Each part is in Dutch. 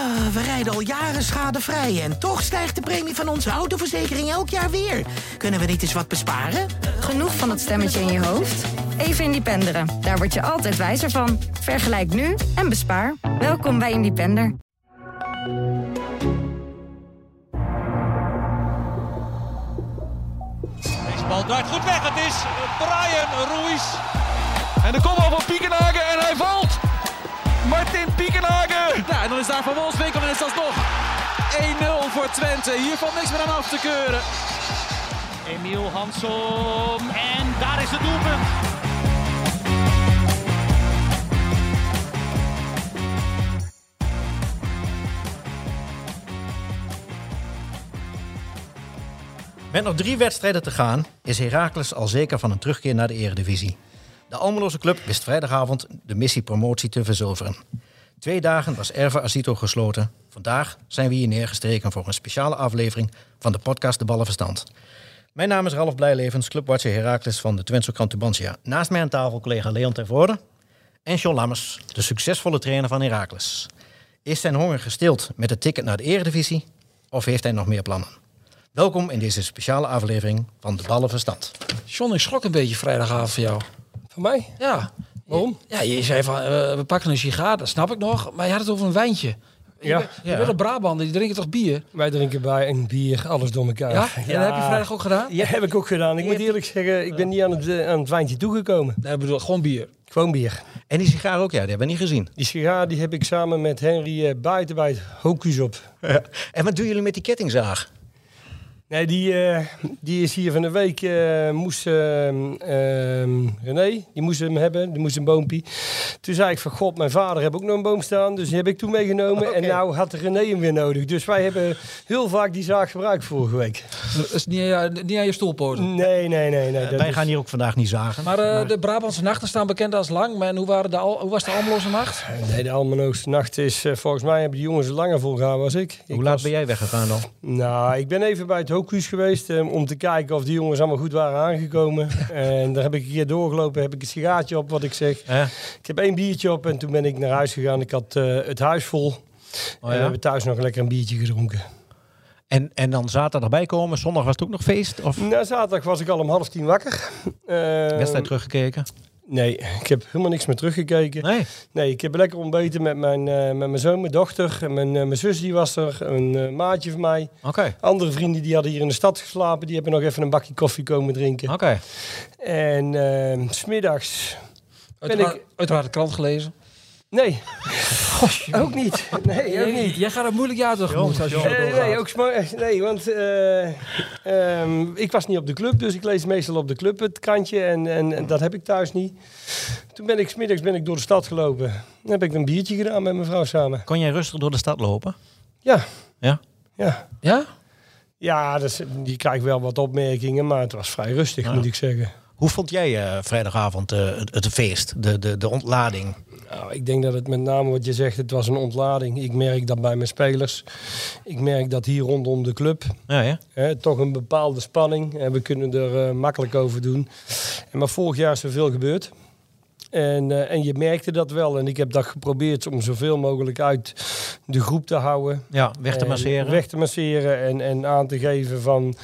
Ah, we rijden al jaren schadevrij en toch stijgt de premie van onze autoverzekering elk jaar weer. Kunnen we niet eens wat besparen? Genoeg van dat stemmetje in je hoofd? Even Independeren. Daar word je altijd wijzer van. Vergelijk nu en bespaar. Welkom bij Independer. Deze bal draait goed weg. Het is Brian Ruiz. En de kopbal van Piekenhagen en hij valt. Martin Piekenhagen. Ja, en dan is daar Van Wolfswinkel en is dat nog 1-0 voor Twente. Hier valt niks meer aan af te keuren. Emiel Hansom en daar is het doelpunt. Met nog drie wedstrijden te gaan is Heracles al zeker van een terugkeer naar de eredivisie. De Almeloze club wist vrijdagavond de missie promotie te verzilveren. Twee dagen was Erve Azito gesloten. Vandaag zijn we hier neergestreken voor een speciale aflevering van de podcast De Ballenverstand. Mijn naam is Ralf Blijlevens, clubwatcher Heracles van de Twentse krant. Naast mij aan tafel collega Leon Tervoorde en John Lammers, de succesvolle trainer van Heracles. Is zijn honger gestild met het ticket naar de eredivisie of heeft hij nog meer plannen? Welkom in deze speciale aflevering van De Ballenverstand. John, ik schrok een beetje vrijdagavond van jou. Van mij? Ja. Waarom? Ja, je zei van, eh, we pakken een sigaar, dat snap ik nog. Maar je had het over een wijntje. Ja. Je, je bent een Brabander, die drinken toch bier? Wij drinken bij een bier, alles door elkaar. Ja? En dat heb je vrijdag ook gedaan? Ja, heb ik ook gedaan. Ik Je moet hebt- eerlijk zeggen, ik ben niet aan het, eh, aan het wijntje toegekomen. Nee, ik bedoel, gewoon bier. Gewoon bier. En die sigaar ook, ja, die hebben we niet gezien. Die sigaar die heb ik samen met Henry eh, buiten bij het Hocus op. En wat doen jullie met die kettingzaag? Nee, die, eh, die is hier van de week, eh, moest ehm, ehm, René, die moest hem hebben, die moest een boompie. Toen zei ik van god, mijn vader heeft ook nog een boom staan, dus die heb ik toen meegenomen. En nou had René hem weer nodig. Dus wij hebben heel vaak die zaag gebruikt vorige week. Dat is niet, aan je- niet aan je stoelpoten. Nee, nee, nee. nee Wij is- gaan hier ook vandaag niet zagen. Maar eh, de Brabantse nachten staan bekend als lang. Maar hoe, waren de al, hoe was de Almeloze nacht? Nee, de Almenoogse nacht is, volgens mij hebben die jongens er langer voor gegaan als ik. ik Hoe laat was- ben jij weggegaan dan? Nou, ik ben even bij het Hocus geweest eh, om te kijken of die jongens allemaal goed waren aangekomen. en daar heb ik een keer doorgelopen, heb ik een sigaartje op, wat ik zeg. Ik heb één biertje op en toen ben ik naar huis gegaan. Ik had eh, het huis vol. Oh, En we hebben thuis nog lekker een biertje gedronken. En, en dan zaterdag erbij komen, zondag was het ook nog feest? Of Na zaterdag was ik al om half tien wakker. Eh, wedstrijd teruggekeken? Nee, ik heb helemaal niks meer teruggekeken. Nee. Nee, ik heb lekker ontbeten met mijn, eh, met mijn zoon, mijn dochter. En mijn, eh, mijn zus die was er, een eh, maatje van mij. Oké. Andere vrienden die hadden hier in de stad geslapen. Die hebben nog even een bakje koffie komen drinken. Oké. En eh, s smiddags... Ben Uiteraard, ik... uiteraard de krant gelezen. Nee, ook niet. Nee, ook niet. Jij gaat een moeilijk jaar tegemoet als je Eh, nee, ook sma- nee, want eh, ehm, ik was niet op de club, dus ik lees meestal op de club het krantje en, en, en dat heb ik thuis niet. Toen ben ik smiddags ben ik door de stad gelopen. Dan heb ik een biertje gedaan met mijn vrouw samen. Kon jij rustig door de stad lopen? Ja. Ja? Ja. Ja? Ja, dus, die krijg wel wat opmerkingen, maar het was vrij rustig, moet ik zeggen. Hoe vond jij eh, vrijdagavond eh, het, het feest, de, de, de ontlading? Nou, ik denk dat het met name wat je zegt, het was een ontlading. Ik merk dat bij mijn spelers. Ik merk dat hier rondom de club Ja, ja. hè, toch een bepaalde spanning. En we kunnen er eh, makkelijk over doen. En maar vorig jaar is er veel gebeurd. En, en je merkte dat wel. En ik heb dat geprobeerd om zoveel mogelijk uit de groep te houden. Ja, weg te En masseren. Weg te masseren en, en aan te geven van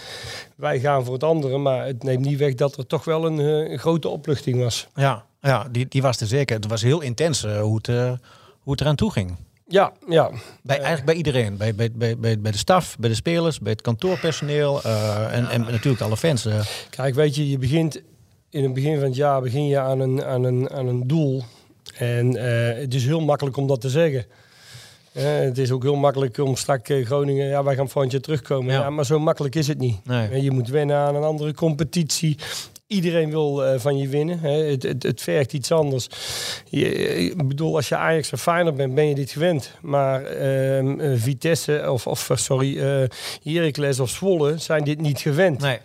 wij gaan voor het andere. Maar het neemt niet weg dat er toch wel een, eh, een grote opluchting was. Ja, ja die, die was er zeker. Het was heel intens eh, hoe, het, eh, hoe het eraan toe ging. Ja, ja. Bij, eigenlijk bij iedereen. Bij, bij, bij, bij, de staf, bij de spelers, bij het kantoorpersoneel en, en natuurlijk alle fans. Kijk, weet je, je begint in het begin van het jaar begin je aan een, aan een, aan een doel. En het is heel makkelijk om dat te zeggen. Het is ook heel makkelijk om straks eh, Groningen, ja, wij gaan volgend jaar terugkomen. Ja. Ja. maar zo makkelijk is het niet. Nee. Je moet wennen aan een andere competitie. Iedereen wil eh, van je winnen. Hè. Het, het, het vergt iets anders. Je, ik bedoel, als je Ajax of Feyenoord bent, ben je dit gewend. Maar ehm, eh, Vitesse of, of sorry, eh Heracles of Zwolle zijn dit niet gewend. Nee.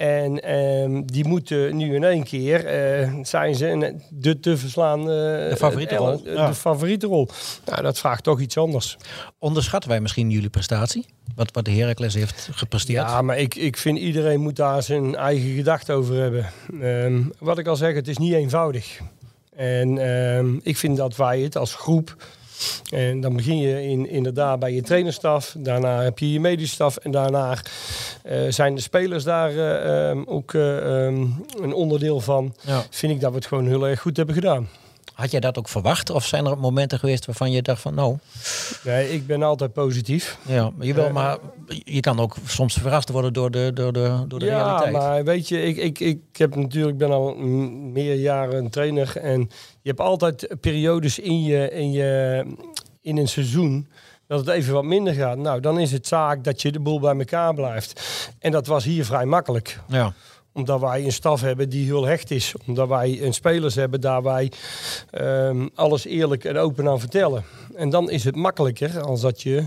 En ehm, die moeten nu in één keer, eh, zijn ze een- de te verslaan... eh, De favoriete el- rol, De, ja. favoriete rol. Nou, dat vraagt toch iets anders. Onderschatten wij misschien jullie prestatie? Wat, wat de Heracles heeft gepresteerd? Ja, maar ik, ik vind iedereen moet daar zijn eigen gedachte over hebben. Ehm, wat ik al zeg, het is niet eenvoudig. En ehm, ik vind dat wij het als groep En dan begin je in, inderdaad bij je trainerstaf. Daarna heb je je medische staf. En daarna eh, zijn de spelers daar eh, ehm, ook eh, ehm, een onderdeel van. Ja. Vind ik dat we het gewoon heel erg goed hebben gedaan. Had jij dat ook verwacht? Of zijn er momenten geweest waarvan je dacht van nou, Nee, ik ben altijd positief. ja, jawel, Eh, maar je kan ook soms verrast worden door de, door de, door de ja, realiteit. maar weet je, ik, ik, ik heb natuurlijk, ben al meer jaren een trainer. En je hebt altijd periodes in, je, in, je, in een seizoen dat het even wat minder gaat. Nou, dan is het zaak dat je de boel bij elkaar blijft. En dat was hier vrij makkelijk Ja. Omdat wij een staf hebben die heel hecht is. Omdat wij een spelers hebben daar wij ehm, alles eerlijk en open aan vertellen. En dan is het makkelijker als dat je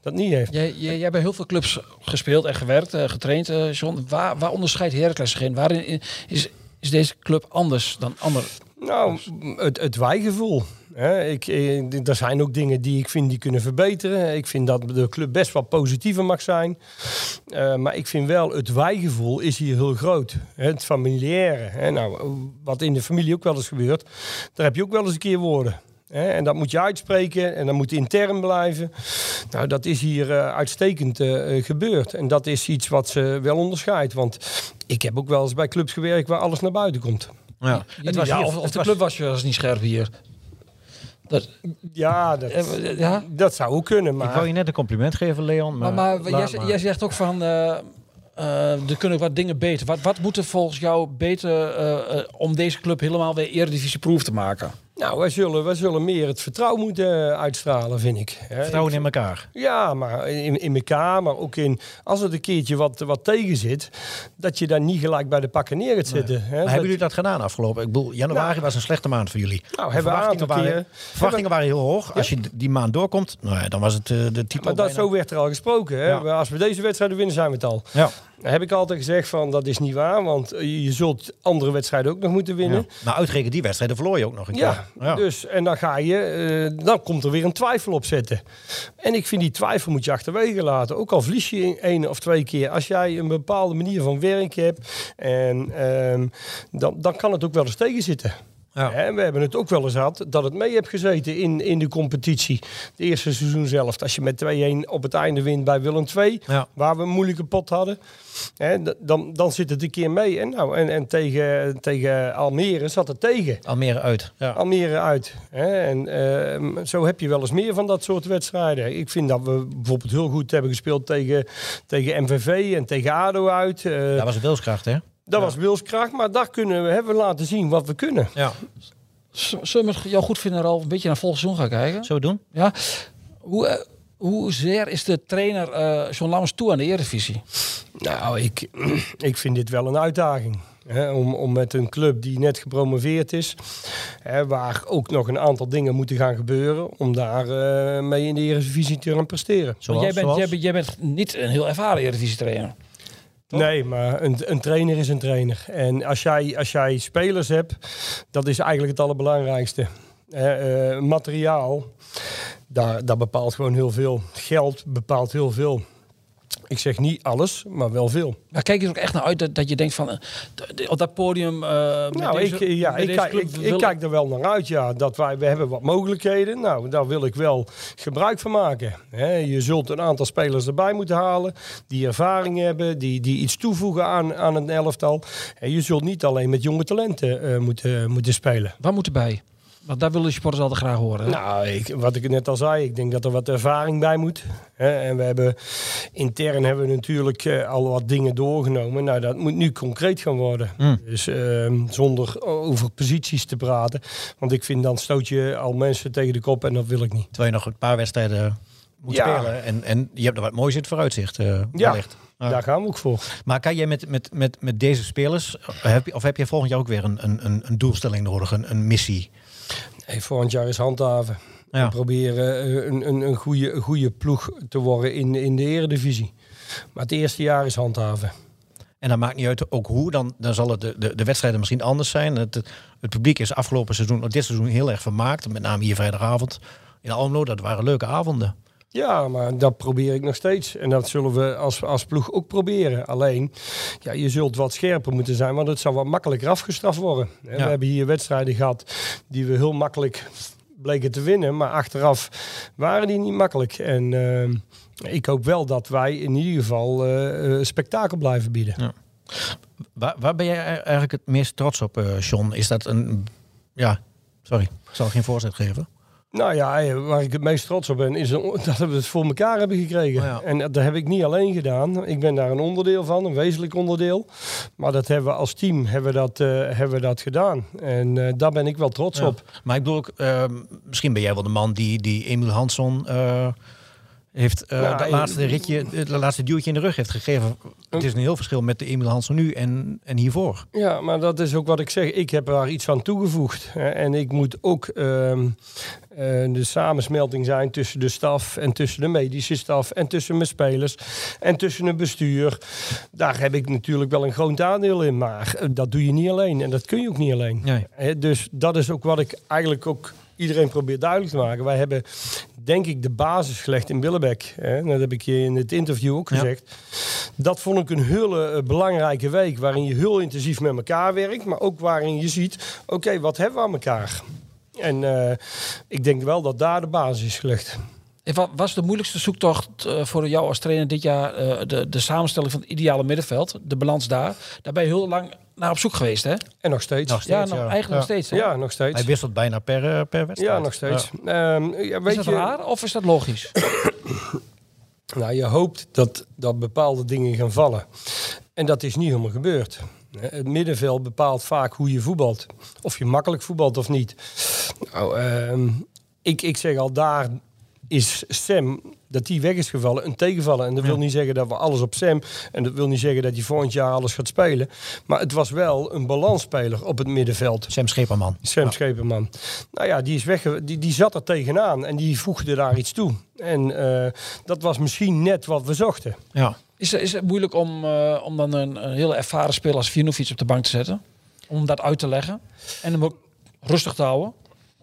dat niet heeft. Jij, jij, jij bij heel veel clubs gespeeld en gewerkt, eh, getraind, eh, John. Waar, waar onderscheidt Heracles zich in? Waarin is, is deze club anders dan andere? Nou, het, het wijgevoel. Ik, eh, er zijn ook dingen die ik vind die kunnen verbeteren. Ik vind dat de club best wel positiever mag zijn. Eh, maar ik vind wel, het wijgevoel is hier heel groot. Het familiaire. Nou, wat in de familie ook wel eens gebeurt, daar heb je ook wel eens een keer woorden. En dat moet je uitspreken en dat moet intern blijven. Nou, dat is hier eh, uitstekend gebeurd. En dat is iets wat ze wel onderscheidt. Want ik heb ook wel eens bij clubs gewerkt waar alles naar buiten komt. Ja. Het was ja, hier, of- of, het de was- club was, was niet scherp hier. Dat, Ja, dat, eh, ja? dat zou ook kunnen. Maar Ik wou je net een compliment geven, Leon. Maar, Maar, jij, maar. jij zegt ook van, eh, eh, er kunnen wat dingen beter. Wat, wat moet er volgens jou beter eh, eh, om deze club helemaal weer eredivisie-proof te maken? Nou, wij zullen, wij zullen meer het vertrouwen moeten eh, uitstralen, vind ik. Vertrouwen in elkaar. Ja, maar in, in elkaar, maar ook in... Als het een keertje wat, wat tegen zit, dat je daar niet gelijk bij de pakken neer gaat zitten. Hè. Hebben jullie dat gedaan afgelopen? Ik bedoel, januari Nou. was een slechte maand voor jullie. Nou, hebben verwachtingen, waren, keer- verwachtingen waren heel hoog. Als je die maand doorkomt, nou ja, dan was het eh, de titel Maar dat, bijna- zo werd er al gesproken. Hè. Ja. Als we deze wedstrijden winnen, zijn we het al. Ja. Dan heb ik altijd gezegd van, dat is niet waar. Want je je zult andere wedstrijden ook nog moeten winnen. Ja. Maar uitgerekend die wedstrijden verloor je ook nog een keer. Ja. Dus en dan ga je, eh, dan komt er weer een twijfel op zetten. En ik vind die twijfel moet je achterwege laten. Ook al verlies je één of twee keer. Als jij een bepaalde manier van werken hebt, en, ehm, dan, dan kan het ook wel eens tegenzitten. Ja. En we hebben het ook wel eens gehad dat het mee hebt gezeten in, in de competitie. Het eerste seizoen zelf. Als je met 2-1 op het einde wint bij Willem II, Ja. waar we een moeilijke pot hadden. Hè, dan, dan zit het een keer mee. En, nou, en, en tegen, tegen Almere zat het tegen. Almere uit. Ja. Almere uit. Hè? En ehm, zo heb je wel eens meer van dat soort wedstrijden. Ik vind dat we bijvoorbeeld heel goed hebben gespeeld tegen, tegen MVV en tegen ADO uit. Eh, Daar was het wilskracht, hè? Dat was wilskracht, maar daar kunnen we, hebben we laten zien wat we kunnen. Ja. Z- Zullen we het jou goed vinden, Ralf, een beetje naar volgend seizoen gaan kijken? Zullen we doen? Ja. Hoe, eh, hoezeer is de trainer eh John Lammers toe aan de Eredivisie? Nou, ik, ik vind dit wel een uitdaging. Hè, om, om met een club die net gepromoveerd is, hè, waar ook nog een aantal dingen moeten gaan gebeuren, om daar eh, mee in de Eredivisie te gaan presteren. Zoals, Want jij, bent, zoals? jij, bent, jij bent niet een heel ervaren Eredivisie-trainer. Nee, maar een, een trainer is een trainer. En als jij, als jij spelers hebt, dat is eigenlijk het allerbelangrijkste. Eh, eh, materiaal, daar, dat bepaalt gewoon heel veel. Geld bepaalt heel veel. Ik zeg niet alles, maar wel veel. Maar kijk je er ook echt naar uit dat, dat je denkt van... eh, op dat podium... eh, Nou, deze, ik, ja, ik, kijk, ik, kijk er wel naar uit, ja. Dat wij, we hebben wat mogelijkheden. Nou, daar wil ik wel gebruik van maken. Je zult een aantal spelers erbij moeten halen. Die ervaring hebben, die, die iets toevoegen aan, aan het elftal. En je zult niet alleen met jonge talenten eh, moeten, moeten spelen. Wat moet erbij? Want daar willen de supporters altijd graag horen. hè? Nou, ik, wat ik net al zei, ik denk dat er wat ervaring bij moet. Hè, en we hebben intern hebben we natuurlijk eh, al wat dingen doorgenomen. Nou, dat moet nu concreet gaan worden. Hmm. Dus ehm, zonder over posities te praten. Want ik vind dan stoot je al mensen tegen de kop en dat wil ik niet. Terwijl je nog een paar wedstrijden moet Ja. spelen. En, en je hebt er wat moois in het vooruitzicht. eh Ja. wellicht. Ja. Daar gaan we ook voor. Maar kan jij met, met, met, met deze spelers, heb je, of heb je volgend jaar ook weer een, een, een, een doelstelling nodig, een, een missie? Nee, volgend jaar is handhaven. Ja. We proberen eh, een, een, een, goede, een goede ploeg te worden in, in de eredivisie. Maar het eerste jaar is handhaven. En dat maakt niet uit ook hoe, dan, dan zal het de, de, de wedstrijden misschien anders zijn. Het, het publiek is afgelopen seizoen, of dit seizoen heel erg vermaakt. Met name hier vrijdagavond in Almelo, dat waren leuke avonden. Ja, maar dat probeer ik nog steeds. En dat zullen we als, als ploeg ook proberen. Alleen, ja, je zult wat scherper moeten zijn, want het zal wat makkelijker afgestraft worden. Ja. We hebben hier wedstrijden gehad die we heel makkelijk bleken te winnen. Maar achteraf waren die niet makkelijk. En eh, ik hoop wel dat wij in ieder geval eh, eh, spektakel blijven bieden. Ja. Waar, waar ben jij eigenlijk het meest trots op, John? Is dat een... Ja, sorry. Ik zal geen voorzet geven. Nou ja, eh, waar ik het meest trots op ben, is dat we het voor elkaar hebben gekregen. Oh ja. En dat heb ik niet alleen gedaan. Ik ben daar een onderdeel van, een wezenlijk onderdeel. Maar dat hebben we als team hebben we dat, eh, hebben we dat gedaan. En eh, daar ben ik wel trots Ja. op. Maar ik bedoel ook, eh, misschien ben jij wel de man die, die Emil Hansson heeft Nou, dat eh, laatste ritje, het laatste duwtje in de rug heeft gegeven. Het is een heel verschil met de Emil Hansson nu en, en hiervoor. Ja, maar dat is ook wat ik zeg. Ik heb daar iets aan toegevoegd. En ik moet ook ehm, eh, de samensmelting zijn tussen de staf en tussen de medische staf en tussen mijn spelers en tussen het bestuur. Daar heb ik natuurlijk wel een groot aandeel in. Maar eh, dat doe je niet alleen en dat kun je ook niet alleen. Nee. Dus dat is ook wat ik eigenlijk ook iedereen probeer duidelijk te maken. Wij hebben denk ik de basis gelegd in Billebek. Hè. Dat heb ik je in het interview ook Ja. gezegd. Dat vond ik een hele eh, belangrijke week waarin je heel intensief met elkaar werkt. Maar ook waarin je ziet, oké, wat hebben we aan elkaar? En eh, ik denk wel dat daar de basis is gelegd. Was de moeilijkste zoektocht eh, voor jou als trainer dit jaar? de, de samenstelling van het ideale middenveld, de balans daar. Daar ben je heel lang naar op zoek geweest, hè? En nog steeds. Nog Ja, nog, ja. eigenlijk Ja. nog steeds. Hè? Ja, nog steeds. Hij wisselt bijna per, eh, per wedstrijd. Ja, nog steeds. Ehm, ja, Is weet dat je, raar of is dat logisch? Nou, je hoopt dat, dat bepaalde dingen gaan vallen. En dat is niet helemaal gebeurd. Het middenveld bepaalt vaak hoe je voetbalt. Of je makkelijk voetbalt of niet. Nou, ehm, ik, ik zeg al, daar is Sam, dat die weg is gevallen, een tegenvallen. En dat wil niet zeggen dat we alles op Sam... en dat wil niet zeggen dat hij volgend jaar alles gaat spelen. Maar het was wel een balansspeler op het middenveld. Sam Scheperman. Sam Scheperman. Nou ja, die, is weg, die, die zat er tegenaan en die voegde daar iets toe. En eh, dat was misschien net wat we zochten. Ja. Is, is het moeilijk om, eh, om dan een, een hele ervaren speler als Vinovic op de bank te zetten? Om dat uit te leggen en hem ook rustig te houden?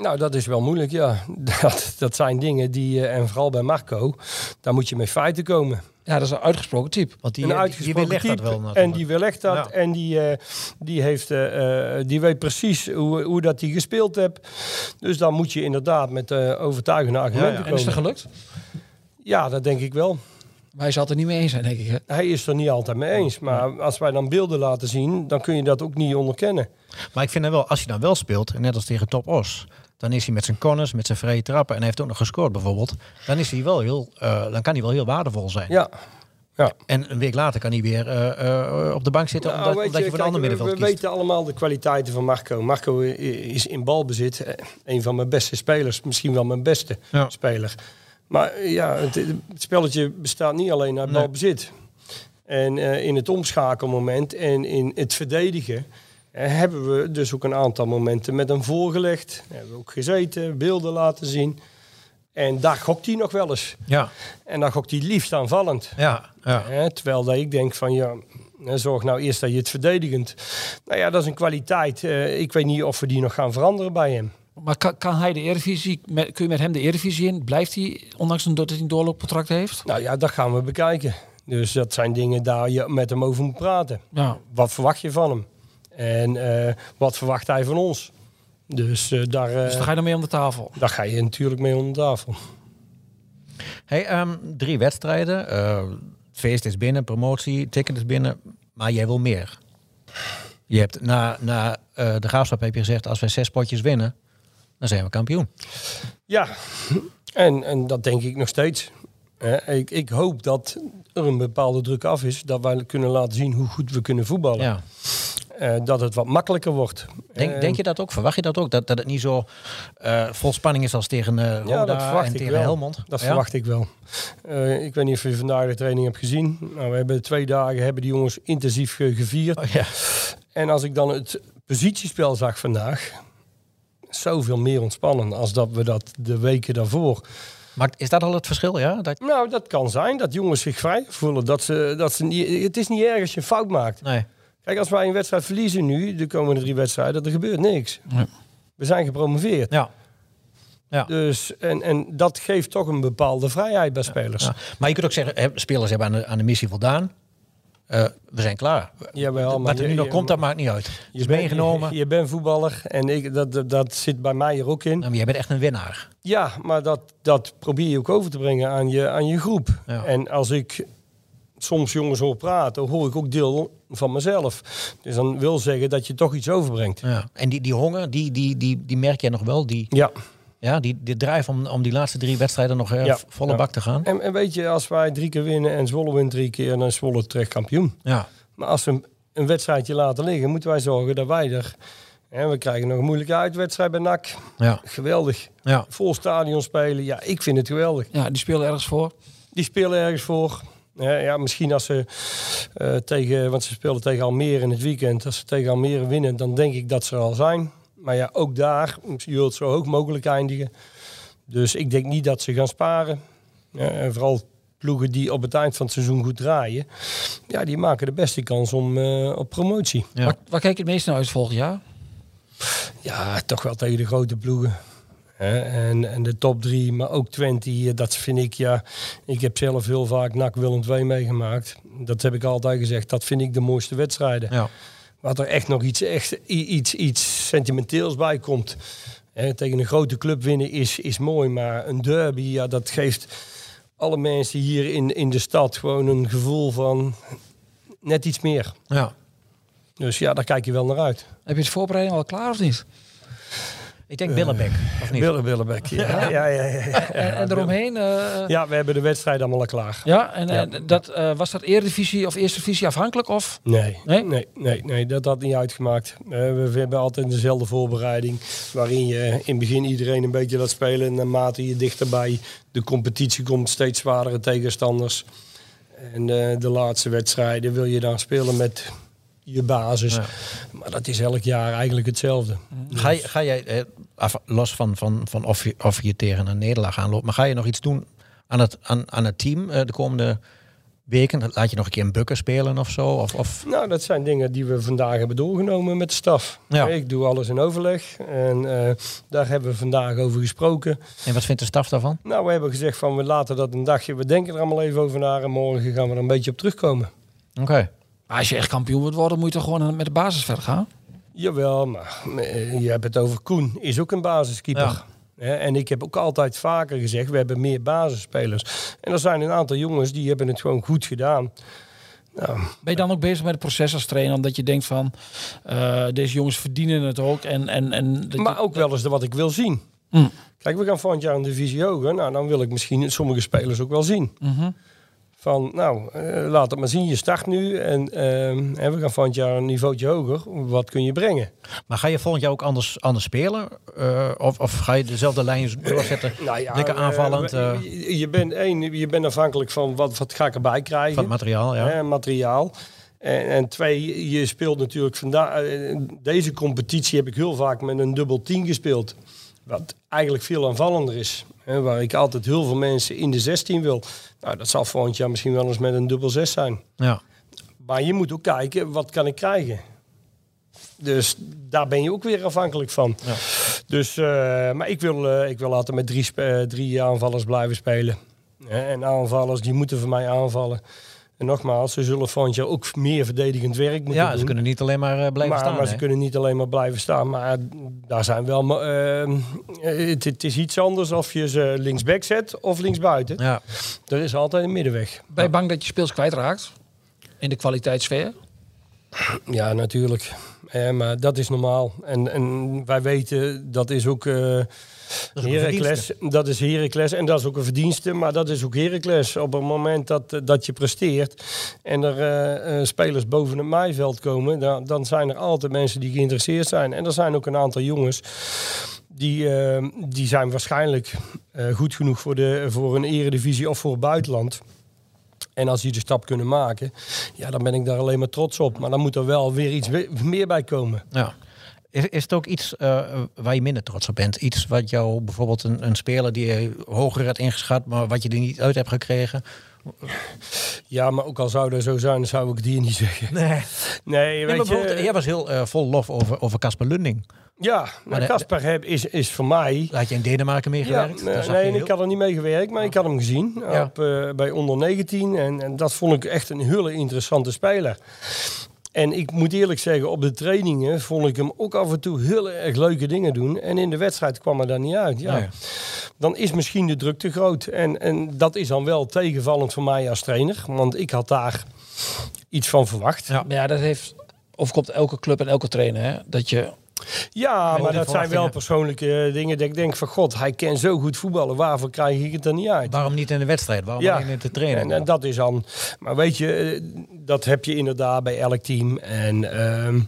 Nou, dat is wel moeilijk, ja. Dat, dat zijn dingen die, eh, en vooral bij Marco, daar moet je met feiten komen. Ja, dat is een uitgesproken type. Want die, een die, die uitgesproken weerlegt dat wel natuurlijk. En die weerlegt dat. Ja. En die, eh, die, heeft, eh, eh, die weet precies hoe, hoe dat hij gespeeld hebt. Dus dan moet je inderdaad met eh, overtuigende argumenten ja. En is dat komen. gelukt? Ja, dat denk ik wel. Maar hij zal het er niet mee eens zijn, denk ik. Hè? Hij is er niet altijd mee eens. Maar als wij dan beelden laten zien, dan kun je dat ook niet onderkennen. Maar ik vind hem wel, als hij dan wel speelt, net als tegen Top Os, dan is hij met zijn corners, met zijn vrije trappen en hij heeft ook nog gescoord bijvoorbeeld. Dan is hij wel heel, eh, dan kan hij wel heel waardevol zijn. Ja. Ja. En een week later kan hij weer eh, eh, op de bank zitten, Nou, omdat, omdat je, voor een ander we- middenveld we, kiest. weten allemaal de kwaliteiten van Marco. Marco is in balbezit een van mijn beste spelers. Misschien wel mijn beste Ja. speler. Maar ja, het, het spelletje bestaat niet alleen uit Nee. balbezit. En eh, in het omschakelmoment en in het verdedigen... eh, hebben we dus ook een aantal momenten met hem voorgelegd. Hebben we ook gezeten, beelden laten zien. En daar gokt hij nog wel eens. Ja, En daar gokt hij liefst aanvallend. ja, ja. Hè, terwijl dat ik denk van ja, hè, zorg nou eerst dat je het verdedigend. Nou ja, dat is een kwaliteit. Eh, ik weet niet of we die nog gaan veranderen bij hem. Maar kan, kan hij de Eredivisie, met, kun je met hem de Eredivisie in? Blijft hij, ondanks een- dat hij een doorloopcontract heeft? Nou ja, dat gaan we bekijken. Dus dat zijn dingen daar je met hem over moet praten. Ja. Wat verwacht je van hem? En eh, wat verwacht hij van ons? Dus eh, daar, eh, Dus dan ga je ermee om de tafel. daar ga je natuurlijk mee onder tafel. Hey, ehm, drie wedstrijden. eh, feest is binnen, promotie, ticket is binnen. Maar jij wil meer. Je hebt na, na eh, de graafschap heb je gezegd, als wij zes potjes winnen, dan zijn we kampioen. Ja, en, en dat denk ik nog steeds. Hè, ik, ik hoop dat er een bepaalde druk af is. Dat wij kunnen laten zien hoe goed we kunnen voetballen. Ja. Eh, dat het wat makkelijker wordt. Denk, Eh, denk je dat ook? Verwacht je dat ook? Dat, dat het niet zo eh, vol spanning is als tegen Roda Ja, dat verwacht en ik tegen wel. Helmond? Dat Ja? verwacht ik wel. Ik weet niet of je vandaag de training hebt gezien. Nou, we hebben twee dagen hebben die jongens intensief ge- gevierd. Oh, ja. En als ik dan het positiespel zag vandaag, zoveel meer ontspannen als dat we dat de weken daarvoor. Maar is dat al het verschil? Ja? Dat, Nou, dat kan zijn dat jongens zich vrij voelen. Dat ze, dat ze niet, het is niet erg als je een fout maakt. nee. Kijk, als wij een wedstrijd verliezen nu, de komende drie wedstrijden, er gebeurt niks. We zijn gepromoveerd. Ja. Ja. Dus, en, en dat geeft toch een bepaalde vrijheid bij spelers. Ja. Maar je kunt ook zeggen, spelers hebben aan de, aan de missie voldaan. eh, we zijn klaar. Jawel, maar Wat er nu nog komt, dat maakt niet uit. Je is bent- meegenomen. Je, je bent voetballer en ik, dat, dat, dat zit bij mij er ook in. Nou, maar jij bent echt een winnaar. Ja, maar dat, dat probeer je ook over te brengen aan je, aan je groep. Ja. En als ik soms jongens hoor praten, hoor ik ook deel van mezelf. Dus dan wil zeggen dat je toch iets overbrengt. Ja. En die, die honger, die, die, die, die merk jij nog wel. Die, Ja. ja, die, die drive om, om die laatste drie wedstrijden nog eh, Ja. volle Ja. bak te gaan. En, en weet je, als wij drie keer winnen en Zwolle wint drie keer, dan is Zwolle terecht kampioen. Ja. Maar als we een, een wedstrijdje laten liggen, moeten wij zorgen dat wij er... En we krijgen nog een moeilijke uitwedstrijd bij NAC. Ja. Geweldig. Ja. Vol stadion spelen. Ja, ik vind het geweldig. Ja, die spelen ergens voor. Die spelen ergens voor. Ja, ja, misschien als ze eh, tegen, want ze spelen tegen Almere in het weekend. Als ze tegen Almere winnen, dan denk ik dat ze er al zijn. Maar ja, ook daar, je wilt zo hoog mogelijk eindigen. Dus ik denk niet dat ze gaan sparen. Ja, en vooral ploegen die op het eind van het seizoen goed draaien. Ja, die maken de beste kans om, eh, op promotie. Ja. Waar, waar kijk je het meest naar uit volgend jaar? Ja, toch wel tegen de grote ploegen. Hè, En, en de top drie, maar ook Twente, eh, dat vind ik ja. Ik heb zelf heel vaak NAC Willem II meegemaakt. Dat heb ik altijd gezegd. Dat vind ik de mooiste wedstrijden. Ja. Wat er echt nog iets, echt, iets, iets sentimenteels bij komt. Hè, tegen een grote club winnen is, is mooi, maar een derby, ja, dat geeft alle mensen hier in, in de stad gewoon een gevoel van net iets meer. ja. Dus ja, daar kijk je wel naar uit. Heb je het voorbereiding al klaar of niet? Ik denk Billebek, of niet? Ja. ja, ja, ja, ja. en, en eromheen? eh, Ja, we hebben de wedstrijd allemaal al klaar. ja, en eh, dat, eh, was dat Eredivisie of Eerste Divisie afhankelijk? Of? Nee, Nee? nee, nee, nee, dat had niet uitgemaakt. Eh, we, we hebben altijd dezelfde voorbereiding. Waarin je in het begin iedereen een beetje laat spelen. En naarmate je dichterbij de competitie komt, steeds zwaardere tegenstanders. En eh, de laatste wedstrijden wil je dan spelen met je basis. Ja. Maar dat is elk jaar eigenlijk hetzelfde. Ga, ga jij, eh, los van, van, van of, je, of je tegen een nederlaag aanloopt, maar ga je nog iets doen aan het, aan, aan het team eh, de komende weken? Laat je nog een keer een bukken spelen of zo? Of, of, Nou, dat zijn dingen die we vandaag hebben doorgenomen met de staf. Ja. Ik doe alles in overleg. En eh, daar hebben we vandaag over gesproken. en wat vindt de staf daarvan? Nou, we hebben gezegd van we laten dat een dagje. We denken er allemaal even over na. En morgen gaan we er een beetje op terugkomen. Oké. Als je echt kampioen wilt worden, moet je toch gewoon met de basis verder gaan? Jawel, maar eh, je hebt het over Koen. Is ook een basiskeeper. Ja. En ik heb ook altijd vaker gezegd, we hebben meer basisspelers. En er zijn een aantal jongens die hebben het gewoon goed gedaan. Nou, Ben je dan ook bezig met het proces als trainer? Omdat je denkt van, eh, deze jongens verdienen het ook. En, en, en maar ook wel eens de wat ik wil zien. Mm. Kijk, we gaan volgend jaar een divisie hoger. Nou, dan wil ik misschien sommige spelers ook wel zien. Mhm. Van, nou, eh, laat het maar zien. Je start nu en, en we gaan volgend jaar een niveautje hoger. Wat kun je brengen? Maar ga je volgend jaar ook anders, anders spelen? Eh, of, of ga je dezelfde lijn doorzetten? Nou ja, Lekker eh, aanvallend eh, eh, je, je bent één, je bent afhankelijk van wat, wat ga ik erbij krijgen. van het materiaal, ja. materiaal. En, en twee, je speelt natuurlijk vandaag. Deze competitie heb ik heel vaak met een dubbel 10 gespeeld. Wat eigenlijk veel aanvallender is. Hè, waar ik altijd heel veel mensen in de 16 wil. Nou, dat zal volgend jaar misschien wel eens met een dubbel 6 zijn. ja. Maar je moet ook kijken, wat kan ik krijgen? Dus daar ben je ook weer afhankelijk van. Ja. Dus, eh, maar ik wil, eh, ik wil altijd met drie, eh, drie aanvallers blijven spelen. En aanvallers, die moeten voor mij aanvallen. En nogmaals, ze zullen volgend jaar ook meer verdedigend werk moeten Ja, doen. ze kunnen niet alleen maar eh, blijven maar, staan. maar ze hè? kunnen niet alleen maar blijven staan. Maar daar zijn wel... eh, het, het is iets anders of je ze linksback zet of linksbuiten. Ja. Er is altijd een middenweg. Ben je bang dat je speels kwijtraakt? In de kwaliteitssfeer? Ja, natuurlijk. Eh, maar dat is normaal. En, en wij weten, dat is ook Heracles. Dat is Heracles en dat is ook een verdienste. Maar dat is ook Heracles. Op het moment dat, eh, dat je presteert en er eh, spelers boven het maaiveld komen... Dan, dan zijn er altijd mensen die geïnteresseerd zijn. En er zijn ook een aantal jongens... Die, die zijn waarschijnlijk goed genoeg voor, de, voor een eredivisie of voor het buitenland. En als die de stap kunnen maken, ja, dan ben ik daar alleen maar trots op. Maar dan moet er wel weer iets meer bij komen. Ja. Is, is het ook iets eh, waar je minder trots op bent? Iets wat jou bijvoorbeeld een, een speler die je hoger had ingeschat, maar wat je er niet uit hebt gekregen? Ja, maar ook al zou dat zo zijn, zou ik die niet zeggen. Nee. Nee, weet maar je... bijvoorbeeld, jij was heel eh, vol lof over over Casper Lunding. Ja, Maar Casper heb- is, is voor mij... Had je in Denemarken mee Ja, gewerkt. nee, nee, heel- ik had er niet mee gewerkt, maar ik had hem gezien Ja. op, eh, bij onder 19. En, en dat vond ik echt een hele interessante speler. En ik moet eerlijk zeggen, op de trainingen vond ik hem ook af en toe heel erg leuke dingen doen. En in de wedstrijd kwam er dan niet uit. Ja. Nee. Dan is misschien de druk te groot. En, en dat is dan wel tegenvallend voor mij als trainer. Want ik had daar iets van verwacht. Ja. Maar ja, dat heeft overkomt elke club en elke trainer. Hè? Dat je Ja, maar dat zijn wel persoonlijke eh, dingen. Dat ik denk van god, hij kent zo goed voetballen. Waarvoor krijg ik het er niet uit? Waarom niet in de wedstrijd? Waarom Ja. alleen in de training? En, en dat is dan. Maar weet je, eh, dat heb je inderdaad bij elk team. En ehm,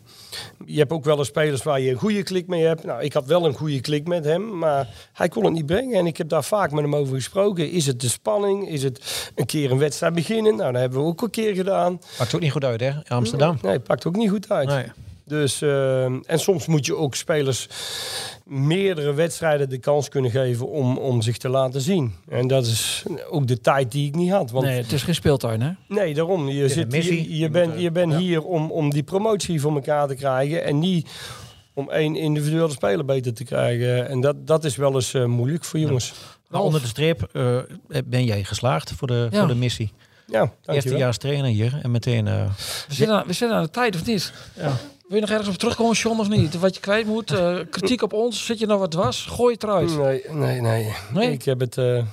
je hebt ook wel eens spelers waar je een goede klik mee hebt. Nou, ik had wel een goede klik met hem, maar hij kon het niet brengen. En ik heb daar vaak met hem over gesproken. Is het de spanning? Is het een keer een wedstrijd beginnen? Nou, dat hebben we ook een keer gedaan. Pakt ook niet goed uit, hè? Amsterdam. Nee, het pakt ook niet goed uit. Nee. Dus, ehm, en soms moet je ook spelers meerdere wedstrijden de kans kunnen geven om, om zich te laten zien. En dat is ook de tijd die ik niet had. Want nee, het is geen speeltuin, hè? Nee, daarom. Je, zit, missie. je, Je bent, eh, je bent ja. hier om, om die promotie voor elkaar te krijgen. En niet om één individuele speler beter te krijgen. En dat, dat is wel eens eh, moeilijk voor jongens. Maar onder de streep eh, ben jij geslaagd voor de, Ja. voor de missie. Ja, Eerste dankjewel. jaar trainer hier en meteen... eh, We zitten, aan, we zitten aan de tijd, of niet? Wil je nog ergens op terugkomen, John, of niet? Wat je kwijt moet? eh, kritiek op ons? Zit je nog wat was? Gooi het eruit. Nee, nee, nee. Nee? Ik heb het... eh,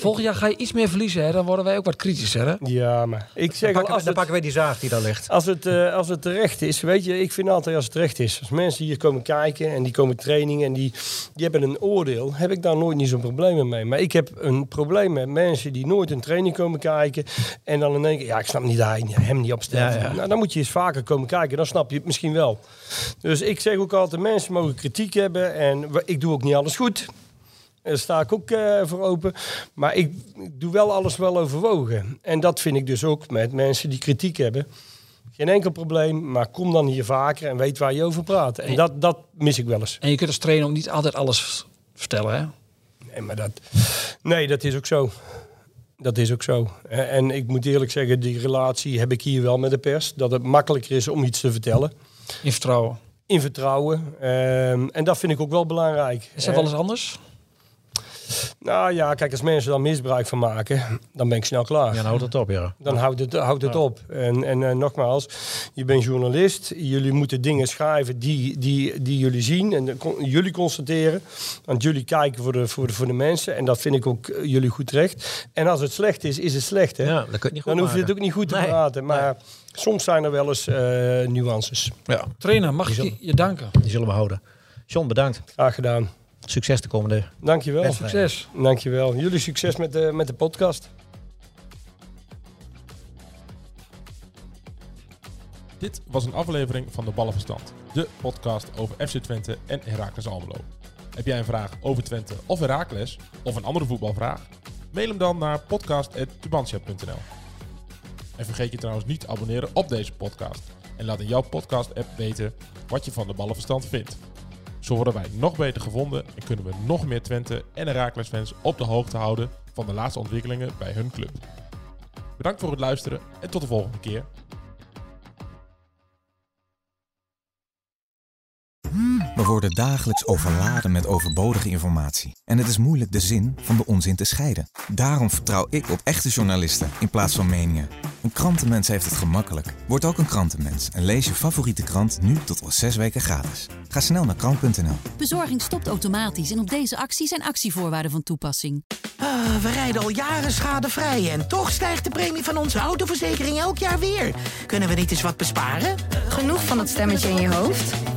Volgend jaar ga je iets meer verliezen, hè? Dan worden wij ook wat kritischer, hè? ja, maar ik dan, zeg al, pakken, als dan het, pakken wij die zaag die daar ligt. als, het, eh, als het terecht is, weet je, ik vind altijd als het terecht is. Als mensen hier komen kijken en die komen trainingen en die, die hebben een oordeel, heb ik daar nooit niet zo'n probleem mee. Maar ik heb een probleem met mensen die nooit een training komen kijken en dan in één keer, ja, ik snap niet dat hij hem niet opstelt. Ja, ja. Nou, dan moet je eens vaker komen kijken, dan snap je het misschien wel. Dus ik zeg ook altijd, mensen mogen kritiek hebben en we- ik doe ook niet alles goed. Daar sta ik ook eh, voor open. Maar ik, ik doe wel alles wel overwogen. En dat vind ik dus ook met mensen die kritiek hebben. Geen enkel probleem, maar kom dan hier vaker en weet waar je over praat. En dat, dat mis ik wel eens. En je kunt als trainer ook niet altijd alles vertellen, hè? Nee, maar dat, nee, dat is ook zo. Dat is ook zo. En en ik moet eerlijk zeggen, die relatie heb ik hier wel met de pers. Dat het makkelijker is om iets te vertellen. In vertrouwen. In vertrouwen. Ehm, en dat vind ik ook wel belangrijk. Is dat wel eens anders? Nou ja, kijk, als mensen daar misbruik van maken, dan ben ik snel klaar. Ja, dan houdt het op, ja. Dan houdt het, houdt het op. En, en eh, nogmaals, je bent journalist. Jullie moeten dingen schrijven die, die, die jullie zien en de- con- jullie constateren. Want jullie kijken voor de, voor, de, voor de mensen. En dat vind ik ook eh, jullie goed recht. En als het slecht is, is het slecht. Hè? Ja, dat kun je niet goed Dan hoef je het ook niet goed te Nee. praten. Maar soms zijn er wel eens eh, nuances. Ja, Trainer, mag ik je, je danken? die zullen we houden. John, bedankt. Graag gedaan. Succes de komende... Dankjewel. Wedstrijd. Succes. Dankjewel. Jullie succes met de, met de podcast. Dit was een aflevering van de Ballenverstand, de podcast over FC Twente en Heracles Almelo. Heb jij een vraag over Twente of Heracles, of een andere voetbalvraag? Mail hem dan naar podcast.tubantia.nl En vergeet je trouwens niet te abonneren op deze podcast. En laat in jouw podcast-app weten wat je van de Ballenverstand vindt. Zo worden wij nog beter gevonden en kunnen we nog meer Twente en Heracles fans op de hoogte houden van de laatste ontwikkelingen bij hun club. Bedankt voor het luisteren en tot de volgende keer. We worden dagelijks overladen met overbodige informatie. En het is moeilijk de zin van de onzin te scheiden. Daarom vertrouw ik op echte journalisten in plaats van meningen. Een krantenmens heeft het gemakkelijk. Word ook een krantenmens en lees je favoriete krant nu tot wel zes weken gratis. Ga snel naar krant.nl. Bezorging stopt automatisch en op deze actie zijn actievoorwaarden van toepassing. Ah, we rijden al jaren schadevrij en toch stijgt de premie van onze autoverzekering elk jaar weer. Kunnen we niet eens wat besparen? Genoeg van dat stemmetje in je hoofd?